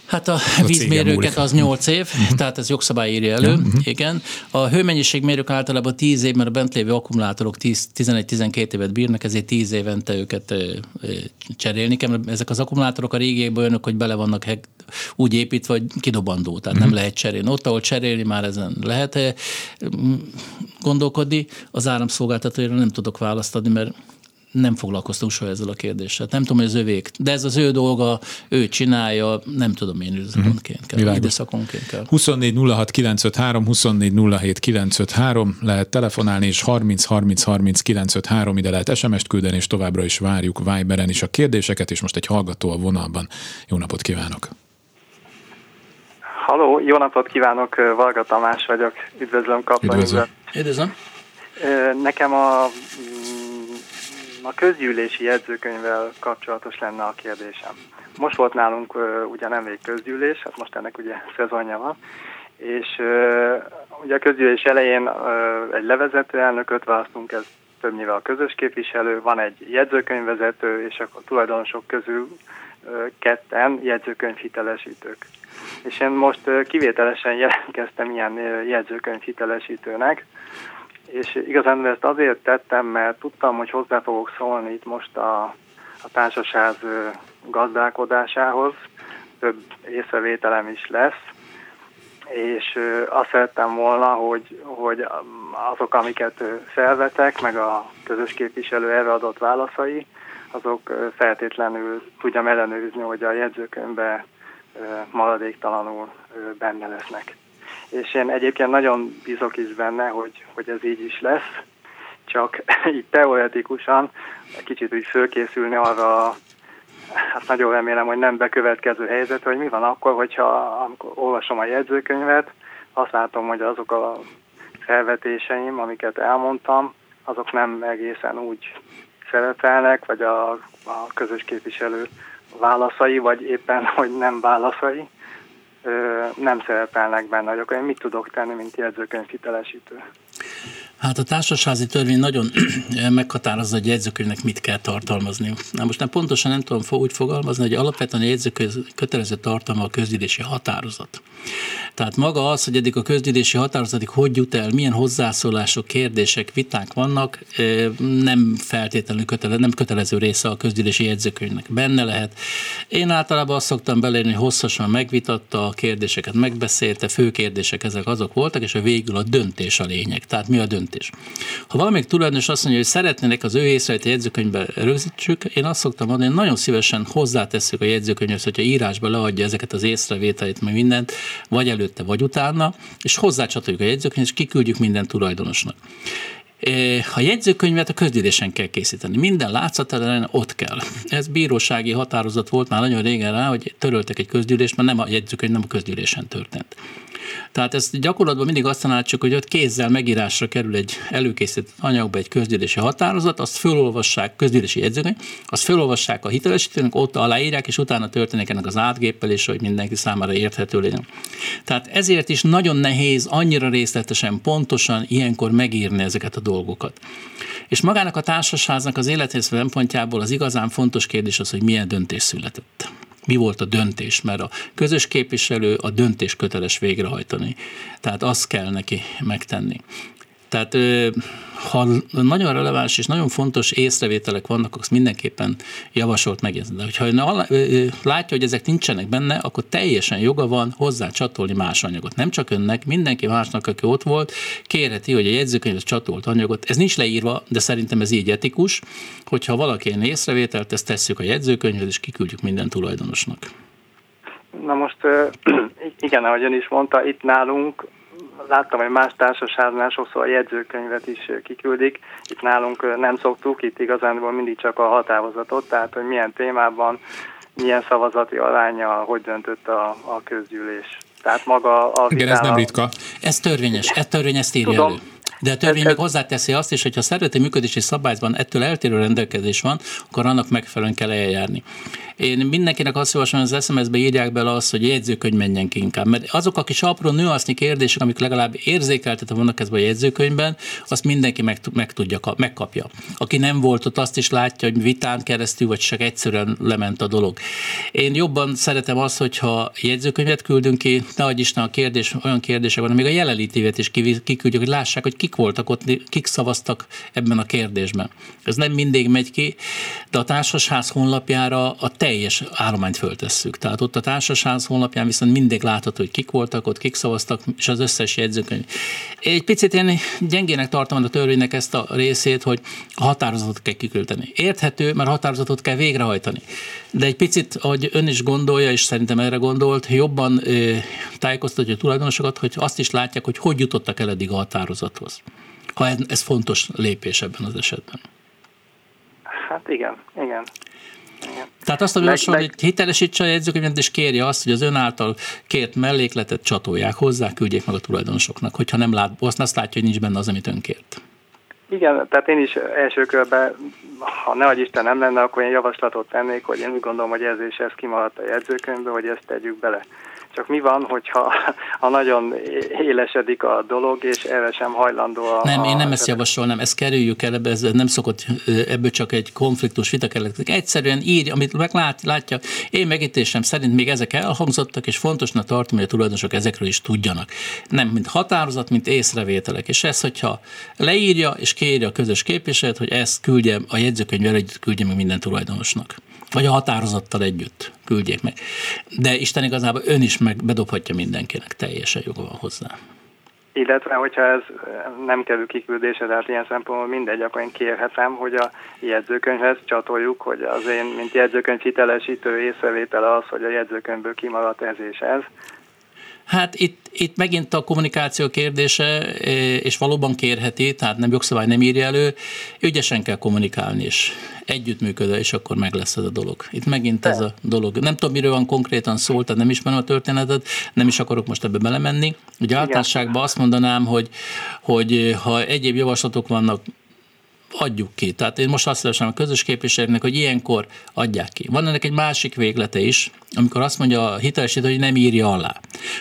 Hát a, cégem vízmérőket az 8 év, Mhm. tehát ez jogszabály írja elő, igen. A hőmennyiségmérők általában 10 év, mert a bent lévő akkumulátorok 10 11-12 évet bírnak, ezért 10 évente őket cserélni kell. mert Ezek az akkumulátorok a régiekben olyanok, hogy bele vannak hek, úgy építve, hogy kidobandó, tehát Mhm. nem lehet cserélni. Ott, ahol cserélni, már ezen lehet eh, gondolkodni. Az áramszolgáltatóra nem tudok választ adni, mert nem foglalkoztam soha ezzel a kérdéssel. Nem tudom, hogy az övék, de ez az ő dolga, ő csinálja, nem tudom én időszakonként kell. Világos. Időszakonként kell. 24 06 953, 24 07 953 lehet telefonálni, és 30 30 30 953 ide lehet SMS-t küldeni, és továbbra is várjuk Viberen is a kérdéseket, és most egy hallgató a vonalban. Jó napot kívánok! Haló, jó napot kívánok, Varga Tamás vagyok, üdvözlöm Kaplany Üdvözlöm. Üdvözlöm. Nekem a, a közgyűlési jegyzőkönyvvel kapcsolatos lenne a kérdésem. Most volt nálunk ugye nemrég közgyűlés, hát most ennek ugye szezonja van, és ugye a közgyűlés elején egy levezető elnököt választunk, ez többnyire a közös képviselő, van egy jegyzőkönyvvezető, és a tulajdonosok közül ketten jegyzőkönyvhitelesítők. És én most kivételesen jelentkeztem ilyen jegyzőkönyvhitelesítőnek, és igazán ezt azért tettem, mert tudtam, hogy hozzá fogok szólni itt most a, a társaság gazdálkodásához, több észrevételem is lesz, és azt szerettem volna, hogy, hogy azok, amiket felvetek, meg a közös képviselő erre adott válaszai, azok feltétlenül tudjam ellenőrizni, hogy a jegyzőkönyvben maradéktalanul benne lesznek. És én egyébként nagyon bízok is benne, hogy, hogy ez így is lesz, csak így teoretikusan kicsit úgy fölkészülni arra, hát nagyon remélem, hogy nem bekövetkező helyzet, hogy mi van akkor, hogyha amikor olvasom a jegyzőkönyvet, azt látom, hogy azok a felvetéseim, amiket elmondtam, azok nem egészen úgy szerepelnek, vagy a, a közös képviselő válaszai, vagy éppen, hogy nem válaszai, nem szerepelnek benne, hogy akkor én mit tudok tenni, mint jegyzőkönyv hitelesítő. Hát a társasházi törvény nagyon meghatározza, hogy jegyzőkönyvnek mit kell tartalmazni. Na most nem pontosan nem tudom úgy fogalmazni, hogy alapvetően a jegyzőkönyv kötelező tartalma a közgyűlési határozat. Tehát maga az, hogy eddig a közgyűlési határozatig hogy jut el, milyen hozzászólások, kérdések, viták vannak, nem feltétlenül kötelező, nem kötelező része a közgyűlési jegyzőkönyvnek. Benne lehet. Én általában azt szoktam belérni, hogy hosszasan megvitatta a kérdéseket, megbeszélte, fő kérdések ezek azok voltak, és a végül a döntés a lényeg. Tehát mi a döntés? Ha valamelyik tulajdonos azt mondja, hogy szeretnének az ő észrevét a jegyzőkönyvbe rögzítsük, én azt szoktam mondani, hogy nagyon szívesen hozzátesszük a jegyzőkönyvhez, hogyha írásba leadja ezeket az észrevételét, meg mindent, vagy előtte, vagy utána, és hozzácsatoljuk a jegyzőkönyvet, és kiküldjük minden tulajdonosnak. A jegyzőkönyvet a közgyűlésen kell készíteni. Minden látszat ott kell. Ez bírósági határozat volt már nagyon régen rá, hogy töröltek egy közgyűlést, mert nem a jegyzőkönyv nem a közgyűlésen történt. Tehát ezt gyakorlatban mindig azt tanácsuk, hogy ott kézzel megírásra kerül egy előkészített anyagba egy közgyűlési határozat, azt felolvassák, közgyűlési jegyzőkönyv, azt felolvassák a hitelesítőnek, ott aláírják, és utána történik ennek az átgéppelés, hogy mindenki számára érthető legyen. Tehát ezért is nagyon nehéz annyira részletesen, pontosan ilyenkor megírni ezeket a dolgokat. És magának a társasháznak az életész szempontjából az igazán fontos kérdés az, hogy milyen döntés született mi volt a döntés, mert a közös képviselő a döntés köteles végrehajtani. Tehát azt kell neki megtenni. Tehát ha nagyon releváns és nagyon fontos észrevételek vannak, akkor mindenképpen javasolt megjegyezni. De hogyha látja, hogy ezek nincsenek benne, akkor teljesen joga van hozzá csatolni más anyagot. Nem csak önnek, mindenki másnak, aki ott volt, kérheti, hogy a jegyzőkönyvhez csatolt anyagot. Ez nincs leírva, de szerintem ez így etikus, hogyha valaki ilyen észrevételt, ezt tesszük a jegyzőkönyvhez, és kiküldjük minden tulajdonosnak. Na most igen, ahogy ön is mondta, itt nálunk láttam, hogy más társaságnál sokszor a jegyzőkönyvet is kiküldik. Itt nálunk nem szoktuk, itt igazán mindig csak a határozatot, tehát hogy milyen témában, milyen szavazati aránya, hogy döntött a, a közgyűlés. Tehát maga a Igen, ez nem ritka. Ez törvényes, ez törvény ezt írja Tudom, elő. De a törvény még hozzáteszi azt is, hogy ha szervezeti működési szabályban ettől eltérő rendelkezés van, akkor annak megfelelően kell eljárni. Én mindenkinek azt javaslom, hogy az SMS-be írják bele azt, hogy jegyzőkönyv menjen ki inkább. Mert azok a kis apró nőaszni kérdések, amik legalább érzékeltetve vannak ezben a jegyzőkönyvben, azt mindenki meg, meg tudja, megkapja. Aki nem volt ott, azt is látja, hogy vitán keresztül, vagy csak egyszerűen lement a dolog. Én jobban szeretem azt, hogyha jegyzőkönyvet küldünk ki, ne adj Isten a kérdés, olyan kérdések van, még a jelenlétévet is kiküldjük, hogy lássák, hogy kik voltak ott, kik szavaztak ebben a kérdésben. Ez nem mindig megy ki, de a társasház honlapjára a teljes állományt föltesszük. Tehát ott a társasház honlapján viszont mindig látható, hogy kik voltak ott, kik szavaztak, és az összes jegyzőkönyv. Egy picit én gyengének tartom a törvénynek ezt a részét, hogy a határozatot kell kiküldeni. Érthető, mert határozatot kell végrehajtani. De egy picit, ahogy ön is gondolja, és szerintem erre gondolt, jobban tájékoztatja a tulajdonosokat, hogy azt is látják, hogy hogy jutottak el eddig a határozathoz. Ha ez, ez fontos lépés ebben az esetben. Hát igen, igen. Tehát azt a javasol, hogy hitelesítse a jegyzőkönyvet, és kérje azt, hogy az ön által kért mellékletet csatolják hozzá, küldjék meg a tulajdonosoknak, hogyha nem lát, azt, azt látja, hogy nincs benne az, amit ön kért. Igen, tehát én is első körben, ha ne Isten nem lenne, akkor én javaslatot tennék, hogy én úgy gondolom, hogy ez és ez kimaradt a jegyzőkönyvbe, hogy ezt tegyük bele. Csak mi van, hogyha ha nagyon élesedik a dolog, és erre sem hajlandó a... Nem, én nem ezt javasolnám, ezt kerüljük el, ez nem szokott, ebből csak egy konfliktus vita keletkezik. Egyszerűen ír, amit meglát, látja, én megítésem szerint még ezek elhangzottak, és fontosnak tartom, hogy a tulajdonosok ezekről is tudjanak. Nem mint határozat, mint észrevételek. És ez, hogyha leírja és kéri a közös képviselőt, hogy ezt küldje a jegyzőkönyvvel együtt küldje meg minden tulajdonosnak vagy a határozattal együtt küldjék meg. De Isten igazából ön is meg bedobhatja mindenkinek, teljesen joga van hozzá. Illetve, hogyha ez nem kerül kiküldésre, tehát ilyen szempontból mindegy, akkor én kérhetem, hogy a jegyzőkönyvhez csatoljuk, hogy az én, mint jegyzőkönyv hitelesítő észrevétele az, hogy a jegyzőkönyvből kimaradt ez és ez, Hát itt, itt megint a kommunikáció kérdése, e, és valóban kérheti, tehát nem jogszabály nem írja elő, ügyesen kell kommunikálni, és együttműködve, és akkor meg lesz ez a dolog. Itt megint ez a dolog. Nem tudom, miről van konkrétan szó, tehát nem ismerem a történetet, nem is akarok most ebbe belemenni. Ugye általánosságban azt mondanám, hogy, hogy ha egyéb javaslatok vannak, adjuk ki. Tehát én most azt javaslom a közös képviselőknek, hogy ilyenkor adják ki. Van ennek egy másik véglete is, amikor azt mondja a hitelesítő, hogy nem írja alá.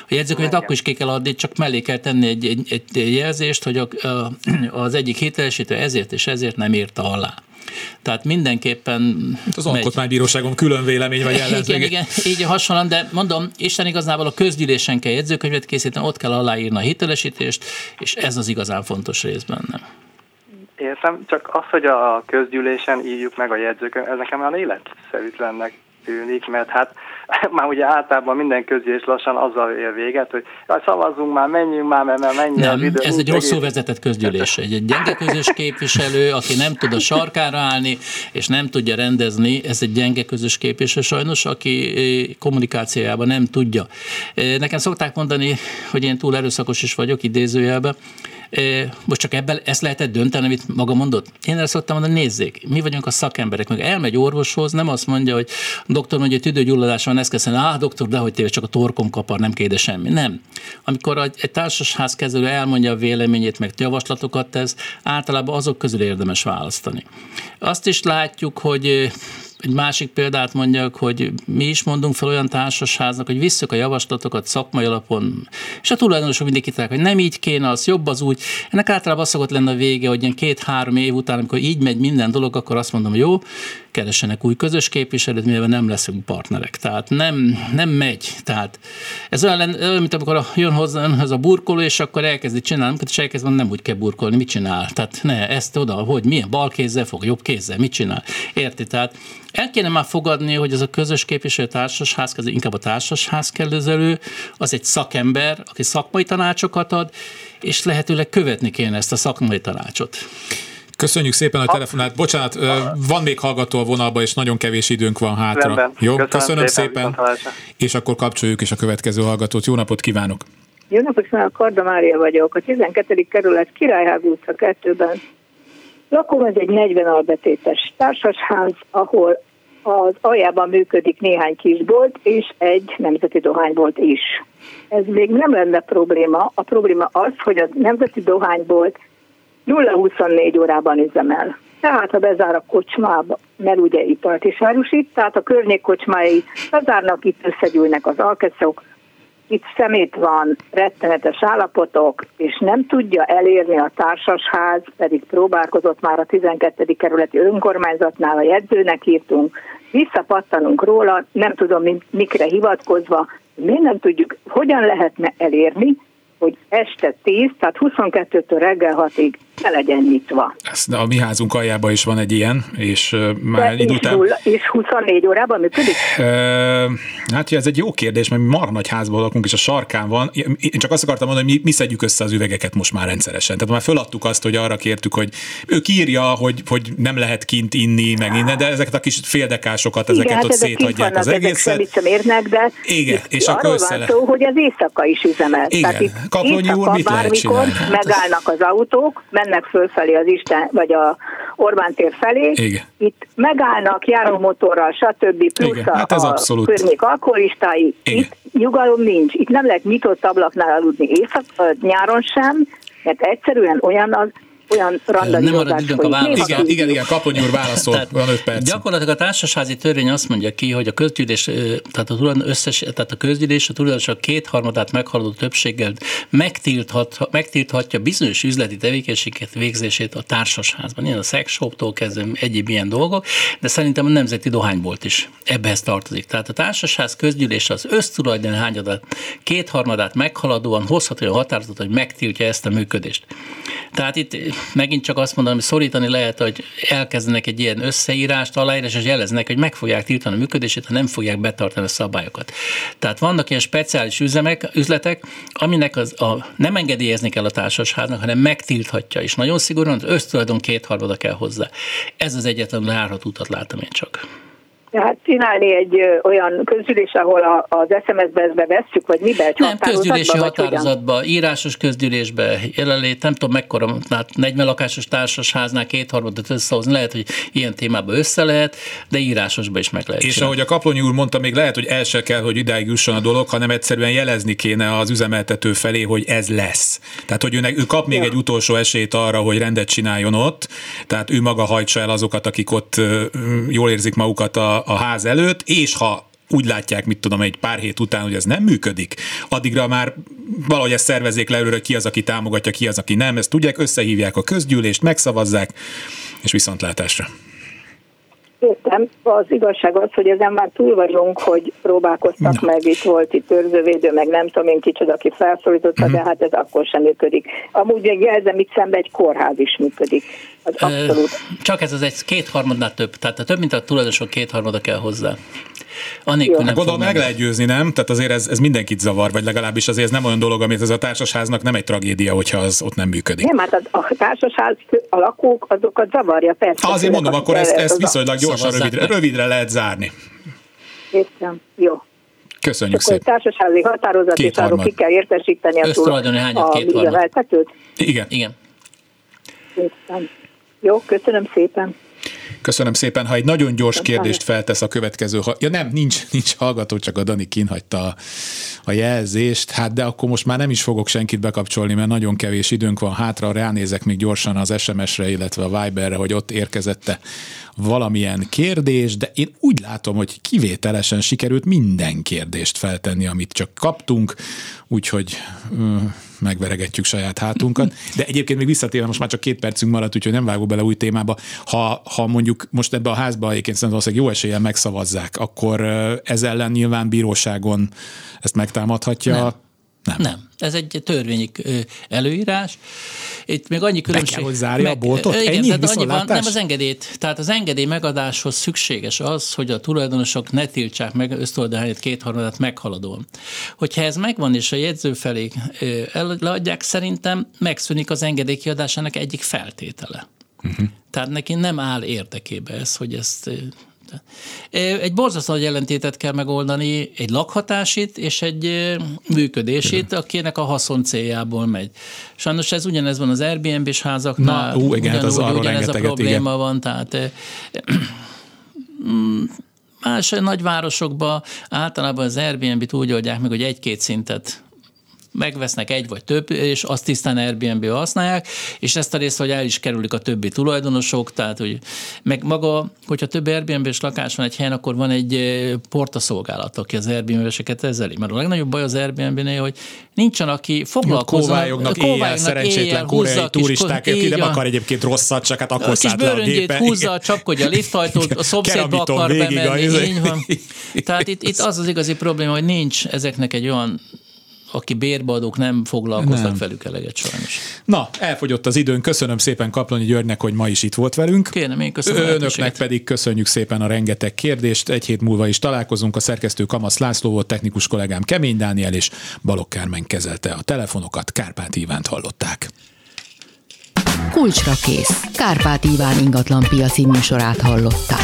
A jegyzőkönyvet akkor is ki kell adni, csak mellé kell tenni egy, egy, egy jelzést, hogy a, a, az egyik hitelesítő ezért és ezért nem írta alá. Tehát mindenképpen... Az megy. alkotmánybíróságon külön vélemény vagy ellenzék. Igen, igen, így hasonlóan, de mondom, Isten igazából a közgyűlésen kell jegyzőkönyvet készíteni, ott kell aláírni a hitelesítést, és ez az igazán fontos rész benne. Értem, csak az, hogy a közgyűlésen írjuk meg a jegyzőkönyvet, ez nekem olyan életszerűtlennek tűnik, mert hát már ugye általában minden közgyűlés lassan azzal ér véget, hogy ja, szavazzunk már, menjünk már, mert mennyi nem, az idő. ez egy rosszul vezetett közgyűlés. Egy, egy gyenge közös képviselő, aki nem tud a sarkára állni, és nem tudja rendezni, ez egy gyenge közös képviselő sajnos, aki eh, kommunikációjában nem tudja. Eh, nekem szokták mondani, hogy én túl erőszakos is vagyok, idézőjelben, most csak ebben ezt lehetett dönteni, amit maga mondott? Én erre szoktam mondani, nézzék, mi vagyunk a szakemberek, meg elmegy orvoshoz, nem azt mondja, hogy doktor mondja, hogy tüdőgyulladás van, ezt kell á, doktor, de hogy téve csak a torkom kapar, nem kéde semmi. Nem. Amikor egy társasház kezelő elmondja a véleményét, meg javaslatokat tesz, általában azok közül érdemes választani. Azt is látjuk, hogy egy másik példát mondjak, hogy mi is mondunk fel olyan társasháznak, hogy visszük a javaslatokat szakmai alapon, és a tulajdonosok mindig kitalálják, hogy nem így kéne, az jobb, az úgy. Ennek általában az szokott lenne a vége, hogy ilyen két-három év után, amikor így megy minden dolog, akkor azt mondom, jó, keresenek új közös képviselőt, mivel nem leszünk partnerek. Tehát nem, nem megy. Tehát ez olyan, lenne, mint amikor jön hozzá ez a burkoló, és akkor elkezdi csinálni, és elkezd nem úgy kell burkolni, mit csinál. Tehát ne, ezt oda, hogy milyen bal kézzel fog, jobb kézzel, mit csinál. Érti? Tehát el kéne már fogadni, hogy ez a közös képviselő társasház, inkább a társasház kellőzelő, az egy szakember, aki szakmai tanácsokat ad, és lehetőleg követni kéne ezt a szakmai tanácsot. Köszönjük szépen a telefonát. Bocsánat, van még hallgató a vonalba, és nagyon kevés időnk van hátra. Rendben. Jó, köszönöm, köszönöm szépen. szépen. És akkor kapcsoljuk is a következő hallgatót. Jó napot kívánok! Jó napot kívánok, Karda Mária vagyok. A 12. kerület Királyház utca 2-ben. Lakom ez egy 40 albetétes társasház, ahol az aljában működik néhány kisbolt, és egy nemzeti dohánybolt is. Ez még nem lenne probléma. A probléma az, hogy a nemzeti dohánybolt 0-24 órában üzemel. Tehát ha bezár a kocsmába, mert ugye italt is árusít, tehát a környék kocsmái bezárnak, itt összegyűlnek az alkeszok, itt szemét van, rettenetes állapotok, és nem tudja elérni a társasház, pedig próbálkozott már a 12. kerületi önkormányzatnál, a jegyzőnek írtunk, visszapattanunk róla, nem tudom mikre hivatkozva, miért nem tudjuk, hogyan lehetne elérni, hogy este 10, tehát 22-től reggel 6-ig ne legyen nyitva. Ez, a mi házunk aljában is van egy ilyen, és már egy után... És 24 órában működik? Uh, hát ez egy jó kérdés, mert mi marha nagy házban lakunk, és a sarkán van. Én csak azt akartam mondani, hogy mi, mi szedjük össze az üvegeket most már rendszeresen. Tehát már föladtuk azt, hogy arra kértük, hogy ő írja, hogy, hogy nem lehet kint inni, meg innen, de ezeket a kis féldekásokat, ezeket Igen, ott széthagyják az egészet. Ezek érnek, de Igen, és akkor össze van szó, hogy az éjszaka is üzemel. Igen, Tehát itt Kaplonyi úr mit lehet csinálni? megállnak az autók, mennek fölfelé az Isten, vagy a Orbán tér felé. Igen. Itt megállnak járómotorral, stb. plusz Igen. Hát ez a abszolút. környék alkoholistái. Igen. Itt nyugalom nincs. Itt nem lehet nyitott ablaknál aludni éjszak, nyáron sem, mert egyszerűen olyan az olyan randalírozás Nem a válasz. Igen, igen, igen, Kapony úr válaszol, tehát, van öt perc. Gyakorlatilag a társasházi törvény azt mondja ki, hogy a közgyűlés, tehát a, tulajdon összes, tehát a közgyűlés a tulajdonosok kétharmadát meghaladó többséggel megtilthat, megtilthatja bizonyos üzleti tevékenységet végzését a társasházban. Ilyen a sex shoptól kezdve egyéb ilyen dolgok, de szerintem a nemzeti dohánybolt is ebbehez tartozik. Tehát a társasház közgyűlés az össztulajdoni hányadát kétharmadát meghaladóan hozhat olyan határozatot, hogy megtiltja ezt a működést. Tehát itt megint csak azt mondom, hogy szorítani lehet, hogy elkezdenek egy ilyen összeírást, aláírás, és jeleznek, hogy meg fogják tiltani a működését, ha nem fogják betartani a szabályokat. Tehát vannak ilyen speciális üzemek, üzletek, aminek az a, nem engedélyezni kell a társasháznak, hanem megtilthatja, és nagyon szigorúan az össztulajdon kétharmada kell hozzá. Ez az egyetlen járható utat látom én csak. Tehát csinálni egy olyan közgyűlés, ahol a, az SMS-be ezt bevesszük, vagy mibe? Nem, közgyűlési határozatba, írásos közgyűlésbe jelenlét, nem tudom mekkora, hát 40 lakásos társasháznál kétharmadat összehozni, lehet, hogy ilyen témában össze lehet, de írásosba is meg lehet És csinálni. ahogy a Kaplonyi úr mondta, még lehet, hogy el se kell, hogy idáig jusson a dolog, hanem egyszerűen jelezni kéne az üzemeltető felé, hogy ez lesz. Tehát, hogy ő, ő kap még ja. egy utolsó esélyt arra, hogy rendet csináljon ott, tehát ő maga hajtsa el azokat, akik ott jól érzik magukat a, a ház előtt, és ha úgy látják, mit tudom, egy pár hét után, hogy ez nem működik, addigra már valahogy ezt szervezzék le előre, ki az, aki támogatja, ki az, aki nem, ezt tudják, összehívják a közgyűlést, megszavazzák, és viszontlátásra. Értem, az igazság az, hogy ezen már túl vagyunk, hogy próbálkoztak meg, itt volt itt őrzővédő, meg nem tudom én kicsoda, aki felszólította, uh-huh. de hát ez akkor sem működik. Amúgy még jelzem, itt szemben egy kórház is működik. Az abszolút. Csak ez az egy kétharmadnál több, tehát több, mint a tulajdonosok kétharmada kell hozzá. Anélkül nem Gondolom meg lehet győzni, nem? Tehát azért ez, ez mindenkit zavar, vagy legalábbis azért ez nem olyan dolog, amit ez a társasháznak nem egy tragédia, hogyha az ott nem működik. Nem, hát a, a társasház, a lakók, azokat zavarja, persze. Azért mondom, akkor ezt, ezt viszonylag gyorsan, rövidre, rövidre lehet zárni. Értem, jó. Köszönjük szépen. társasági határozat, és arról ki kell értesíteni a, túl, a üzemeltetőt? Igen. Igen. Értem. Jó, köszönöm szépen. Köszönöm szépen. Ha egy nagyon gyors kérdést feltesz a következő, ha, ja nem, nincs, nincs hallgató, csak a Dani kinhagyta a, a jelzést, hát de akkor most már nem is fogok senkit bekapcsolni, mert nagyon kevés időnk van hátra, ránézek még gyorsan az SMS-re, illetve a Viberre, hogy ott érkezette valamilyen kérdés, de én úgy látom, hogy kivételesen sikerült minden kérdést feltenni, amit csak kaptunk, úgyhogy megveregetjük saját hátunkat. De egyébként még visszatérve, most már csak két percünk maradt, úgyhogy nem vágok bele új témába. Ha, ha mondjuk most ebbe a házba egyébként szerintem valószínűleg jó eséllyel megszavazzák, akkor ez ellen nyilván bíróságon ezt megtámadhatja. Nem. Nem. Nem. Ez egy törvényi előírás. Itt még annyi különbség... Be kell, hogy zárja meg, a boltot? Igen, Ennyi tehát annyi van, nem az engedélyt. Tehát az engedély megadáshoz szükséges az, hogy a tulajdonosok ne tiltsák meg ösztoldahányat kétharmadát meghaladóan. Hogyha ez megvan, és a jegyző felé leadják, szerintem megszűnik az engedély kiadásának egyik feltétele. Uh-huh. Tehát neki nem áll érdekébe ez, hogy ezt egy borzasztó nagy ellentétet kell megoldani, egy lakhatásit és egy működését, akinek a haszon céljából megy. Sajnos ez ugyanez van az Airbnb-s házaknál, Na, ú, igen, hát ugyanúgy, az ugyanez a probléma igen. van, tehát más nagyvárosokban általában az Airbnb-t úgy oldják meg, hogy egy-két szintet megvesznek egy vagy több, és azt tisztán airbnb használják, és ezt a részt, hogy el is kerülik a többi tulajdonosok, tehát hogy meg maga, hogyha több Airbnb-s lakás van egy helyen, akkor van egy eh, portaszolgálat, aki az Airbnb-eseket ezeli. Mert a legnagyobb baj az Airbnb-nél, hogy nincsen, aki foglalkozna. Kóvályognak éjjel, szerencsétlen koreai turisták, aki nem akar egyébként rosszat, csak hát akkor szállt le a gépe. húzza, csapkodja a lifthajtót, a szomszédba akar bemenni. Így van. Tehát itt, itt az az igazi probléma, hogy nincs ezeknek egy olyan aki bérbeadók nem foglalkoznak nem. velük eleget sajnos. Na, elfogyott az időn. Köszönöm szépen Kaplonyi Györgynek, hogy ma is itt volt velünk. Kérem, én köszönöm. Önöknek pedig köszönjük szépen a rengeteg kérdést. Egy hét múlva is találkozunk. A szerkesztő Kamasz László volt, technikus kollégám Kemény Dániel és Balok Kármen kezelte a telefonokat. Kárpát Ivánt hallották. Kulcsra kész. Kárpát Iván ingatlan piaci műsorát hallották.